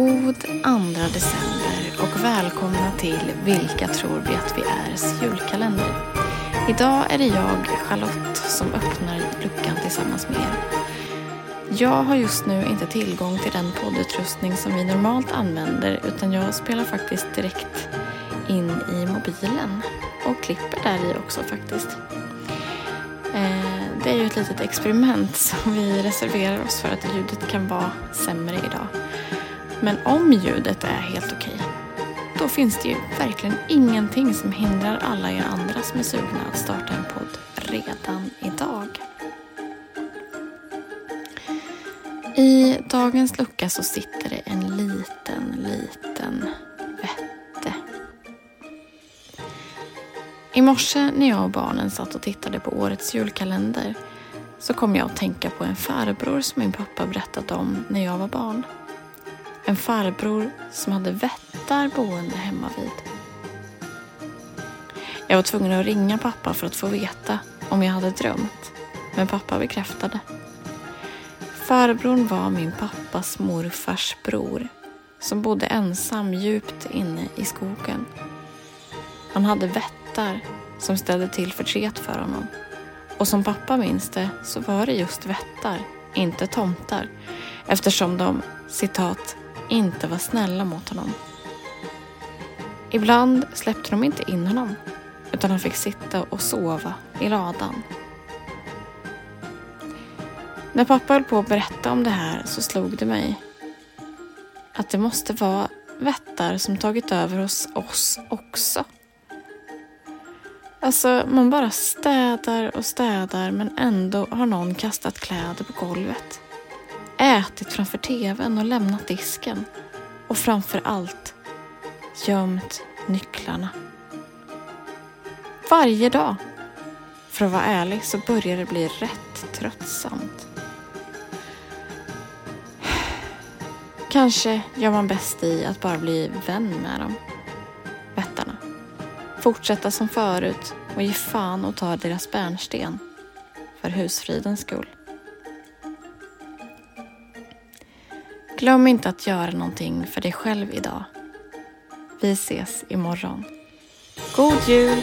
God andra december och välkomna till Vilka tror vi att vi är julkalender. Idag är det jag, Charlotte, som öppnar luckan tillsammans med er. Jag har just nu inte tillgång till den poddutrustning som vi normalt använder utan jag spelar faktiskt direkt in i mobilen och klipper där i också faktiskt. Eh, det är ju ett litet experiment som vi reserverar oss för att ljudet kan vara sämre idag. Men om ljudet är helt okej, då finns det ju verkligen ingenting som hindrar alla er andra som är sugna att starta en podd redan idag. I dagens lucka så sitter det en liten, liten vätte. I morse när jag och barnen satt och tittade på årets julkalender så kom jag att tänka på en farbror som min pappa berättat om när jag var barn. En farbror som hade vättar boende hemma vid. Jag var tvungen att ringa pappa för att få veta om jag hade drömt. Men pappa bekräftade. Farbrorn var min pappas morfars bror som bodde ensam djupt inne i skogen. Han hade vättar som ställde till förtret för honom. Och som pappa minns det så var det just vättar, inte tomtar, eftersom de, citat, inte var snälla mot honom. Ibland släppte de inte in honom utan han fick sitta och sova i ladan. När pappa höll på att berätta om det här så slog det mig att det måste vara vättar som tagit över hos oss också. Alltså, man bara städar och städar men ändå har någon kastat kläder på golvet. Ätit framför tvn och lämnat disken. Och framför allt gömt nycklarna. Varje dag. För att vara ärlig så börjar det bli rätt tröttsamt. Kanske gör man bäst i att bara bli vän med dem. Vättarna. Fortsätta som förut och ge fan och ta deras bärnsten. För husfridens skull. Glöm inte att göra någonting för dig själv idag. Vi ses imorgon. God jul!